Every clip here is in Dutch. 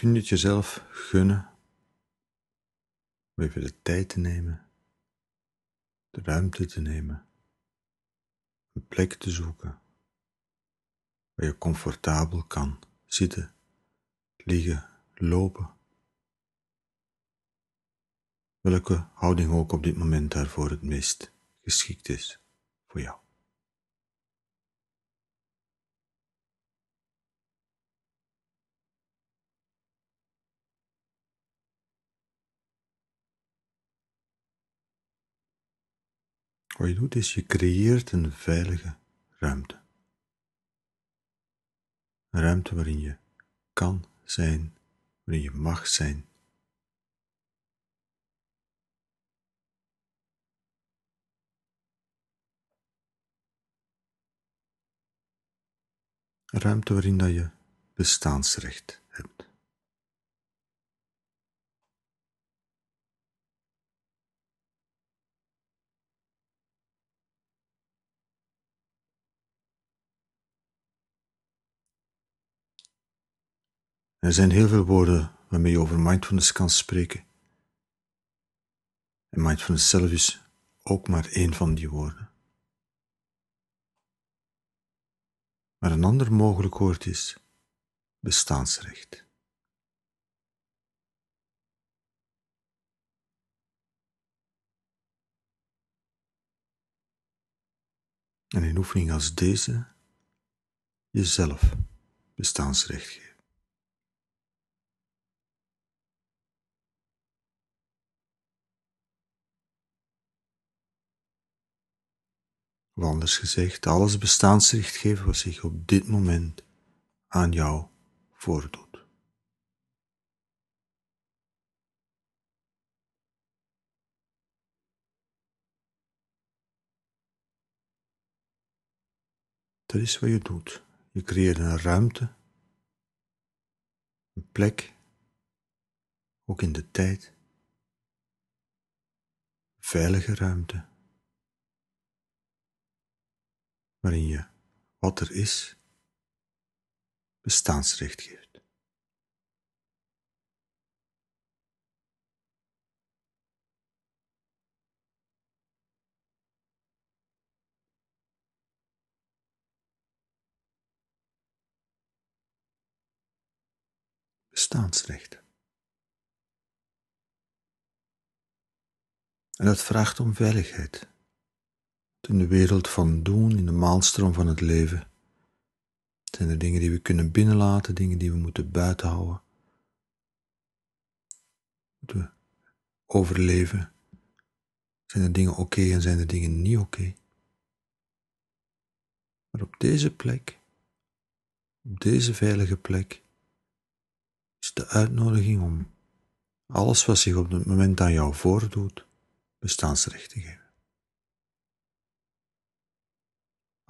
kun je het jezelf gunnen om even de tijd te nemen, de ruimte te nemen, een plek te zoeken waar je comfortabel kan zitten, liggen, lopen. Welke houding ook op dit moment daarvoor het meest geschikt is voor jou. Wat je doet is je creëert een veilige ruimte. Een ruimte waarin je kan zijn, waarin je mag zijn. Een ruimte waarin dat je bestaansrecht hebt. Er zijn heel veel woorden waarmee je over mindfulness kan spreken. En mindfulness zelf is ook maar één van die woorden. Maar een ander mogelijk woord is bestaansrecht. En in oefening als deze jezelf bestaansrecht geven. Of anders gezegd, alles bestaansrecht geven wat zich op dit moment aan jou voordoet. Dat is wat je doet. Je creëert een ruimte, een plek, ook in de tijd, veilige ruimte waarin je wat er is bestaansrecht geeft. Bestaansrecht. En dat vraagt om veiligheid in de wereld van doen, in de maalstroom van het leven, zijn er dingen die we kunnen binnenlaten, dingen die we moeten buiten houden. Moeten we overleven? Zijn er dingen oké en zijn er dingen niet oké? Maar op deze plek, op deze veilige plek, is de uitnodiging om alles wat zich op het moment aan jou voordoet, bestaansrecht te geven.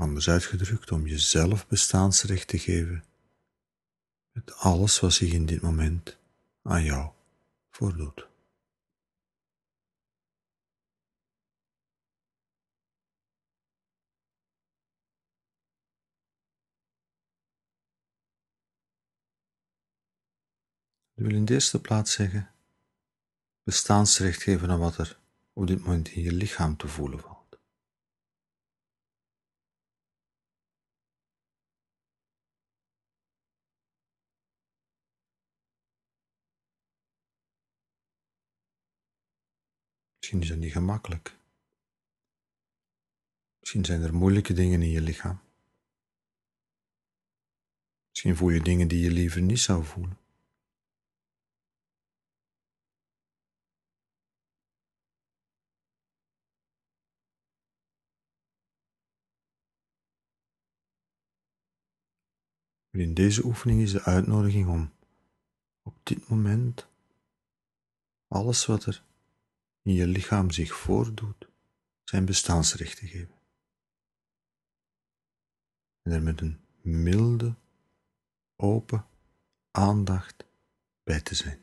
Anders uitgedrukt, om jezelf bestaansrecht te geven met alles wat zich in dit moment aan jou voordoet. Ik wil in de eerste plaats zeggen, bestaansrecht geven aan wat er op dit moment in je lichaam te voelen valt. Misschien is dat niet gemakkelijk. Misschien zijn er moeilijke dingen in je lichaam. Misschien voel je dingen die je liever niet zou voelen. In deze oefening is de uitnodiging om op dit moment alles wat er in je lichaam zich voordoet, zijn bestaansrecht te geven. En er met een milde, open aandacht bij te zijn.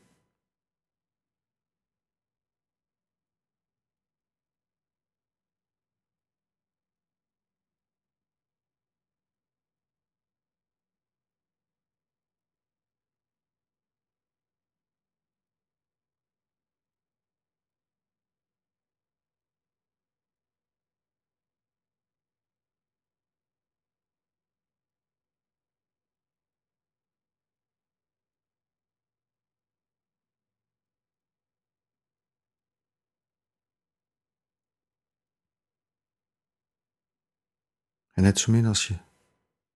En net zo min als je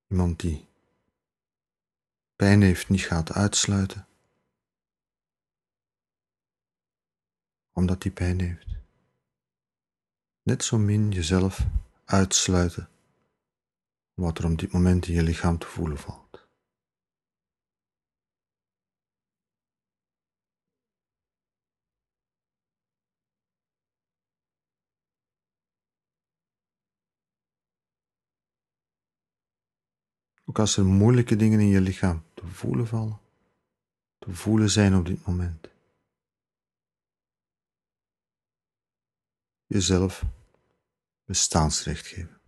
iemand die pijn heeft niet gaat uitsluiten, omdat die pijn heeft. Net zo min jezelf uitsluiten wat er op dit moment in je lichaam te voelen valt. Ook als er moeilijke dingen in je lichaam te voelen vallen, te voelen zijn op dit moment. Jezelf bestaansrecht geven.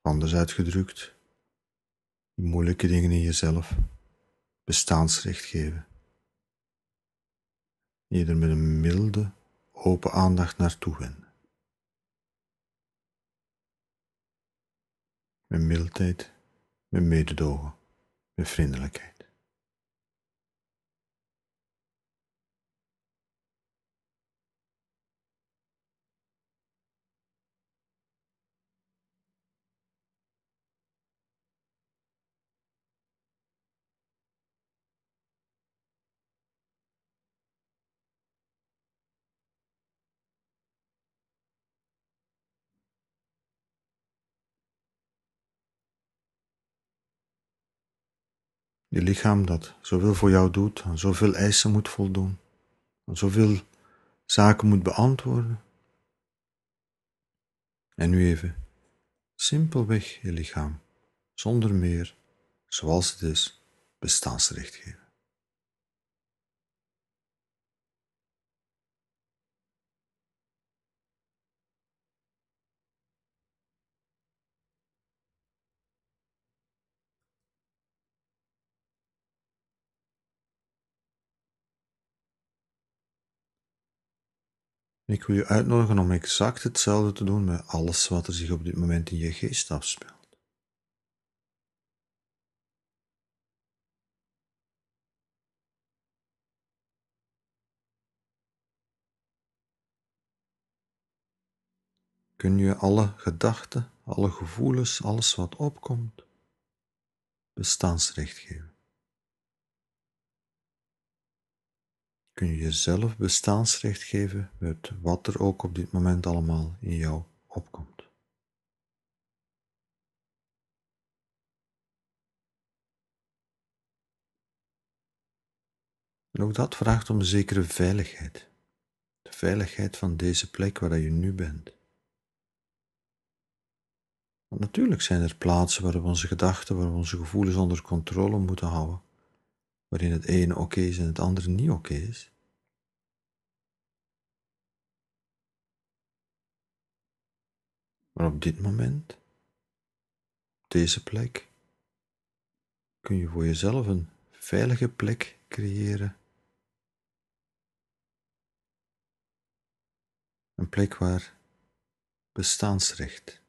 Anders uitgedrukt, moeilijke dingen in jezelf bestaansrecht geven. Je er met een milde, open aandacht naartoe wenden. Met mildheid, met mededogen, met vriendelijkheid. Je lichaam dat zoveel voor jou doet, zoveel eisen moet voldoen, zoveel zaken moet beantwoorden. En nu even simpelweg je lichaam, zonder meer, zoals het is, bestaansrecht geven. Ik wil je uitnodigen om exact hetzelfde te doen met alles wat er zich op dit moment in je geest afspeelt. Kun je alle gedachten, alle gevoelens, alles wat opkomt, bestaansrecht geven? Kun je jezelf bestaansrecht geven met wat er ook op dit moment allemaal in jou opkomt. En ook dat vraagt om een zekere veiligheid. De veiligheid van deze plek waar je nu bent. Want natuurlijk zijn er plaatsen waar we onze gedachten, waar we onze gevoelens onder controle moeten houden waarin het ene oké is en het andere niet oké is. Maar op dit moment, op deze plek, kun je voor jezelf een veilige plek creëren. Een plek waar bestaansrecht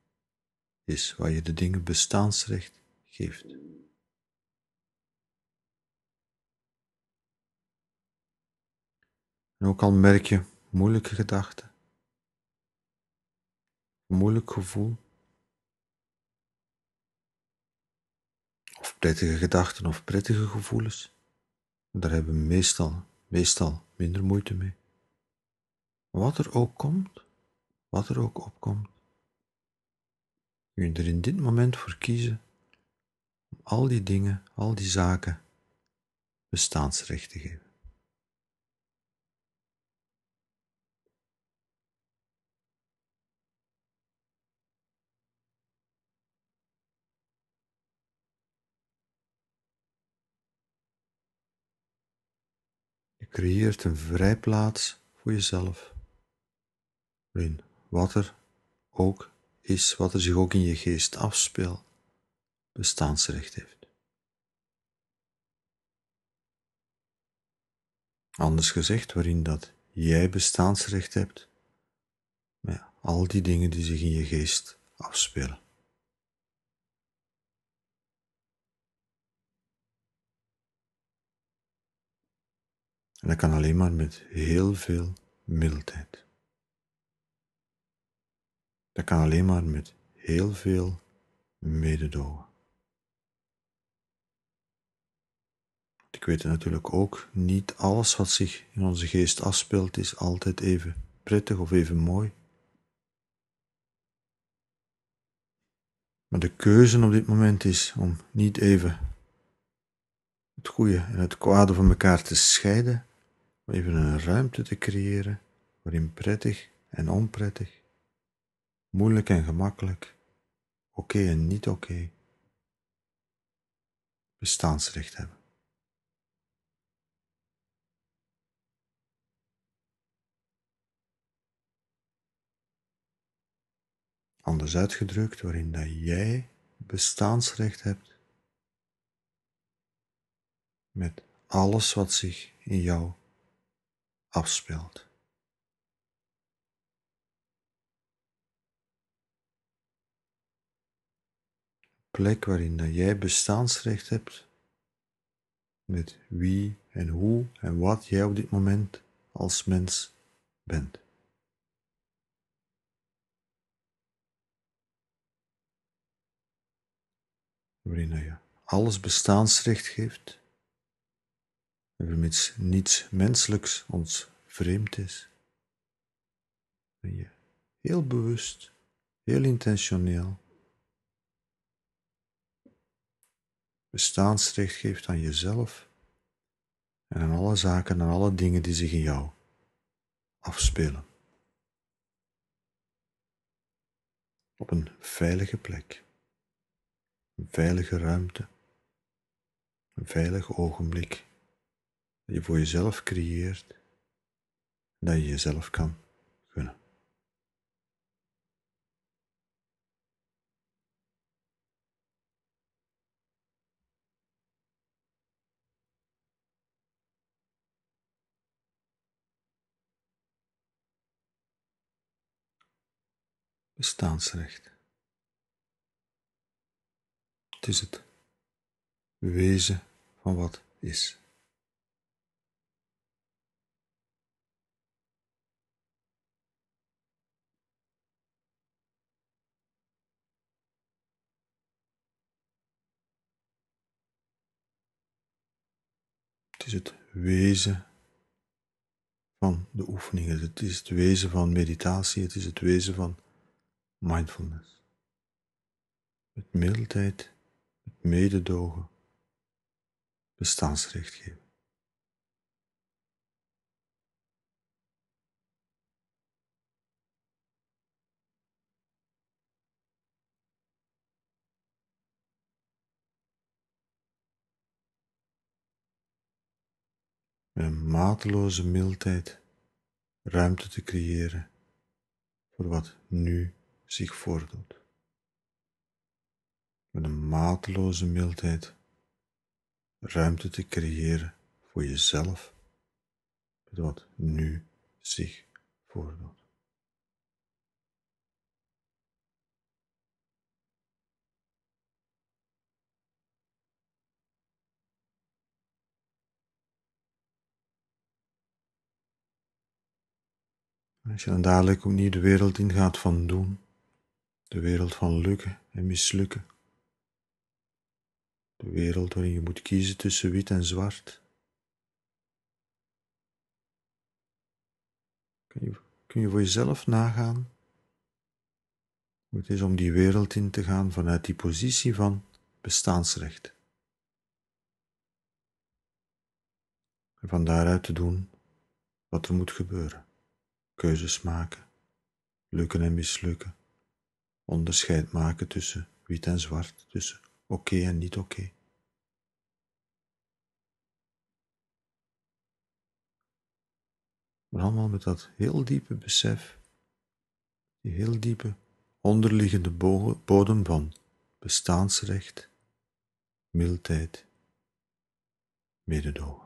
is, waar je de dingen bestaansrecht geeft. En ook al merk je moeilijke gedachten, moeilijk gevoel, of prettige gedachten of prettige gevoelens, daar hebben we meestal, meestal minder moeite mee. Wat er ook komt, wat er ook opkomt, kun je er in dit moment voor kiezen om al die dingen, al die zaken bestaansrecht te geven. Creëert een vrijplaats voor jezelf, waarin wat er ook is, wat er zich ook in je geest afspeelt, bestaansrecht heeft. Anders gezegd, waarin dat jij bestaansrecht hebt met al die dingen die zich in je geest afspelen. En dat kan alleen maar met heel veel mildheid. Dat kan alleen maar met heel veel mededogen. Ik weet natuurlijk ook, niet alles wat zich in onze geest afspeelt is altijd even prettig of even mooi. Maar de keuze op dit moment is om niet even het goede en het kwade van elkaar te scheiden, maar even een ruimte te creëren waarin prettig en onprettig, moeilijk en gemakkelijk, oké en niet oké, bestaansrecht hebben. Anders uitgedrukt, waarin dat jij bestaansrecht hebt met alles wat zich in jou afspeelt. Plek waarin jij bestaansrecht hebt met wie en hoe en wat jij op dit moment als mens bent. waarin je alles bestaansrecht geeft, vermits niets menselijks ons vreemd is, ben je heel bewust, heel intentioneel. Bestaansrecht geeft aan jezelf en aan alle zaken en alle dingen die zich in jou afspelen. Op een veilige plek een veilige ruimte, een veilig ogenblik dat je voor jezelf creëert dat je jezelf kan gunnen. Bestaansrecht. Het is het wezen van wat is. Het is het wezen van de oefeningen, het is het wezen van meditatie, het is het wezen van mindfulness. Met mildheid mededogen, bestaansrecht geven. Met een mateloze mildheid ruimte te creëren voor wat nu zich voordoet met een mateloze mildheid ruimte te creëren voor jezelf, met wat nu zich voordoet. Als je dan dadelijk opnieuw de wereld ingaat van doen, de wereld van lukken en mislukken, de wereld waarin je moet kiezen tussen wit en zwart. Kun je, kun je voor jezelf nagaan hoe het is om die wereld in te gaan vanuit die positie van bestaansrecht. En van daaruit te doen wat er moet gebeuren. Keuzes maken, lukken en mislukken, onderscheid maken tussen wit en zwart, tussen oké en niet oké. Maar allemaal met dat heel diepe besef, die heel diepe onderliggende bodem van bestaansrecht, mildheid, mededogen.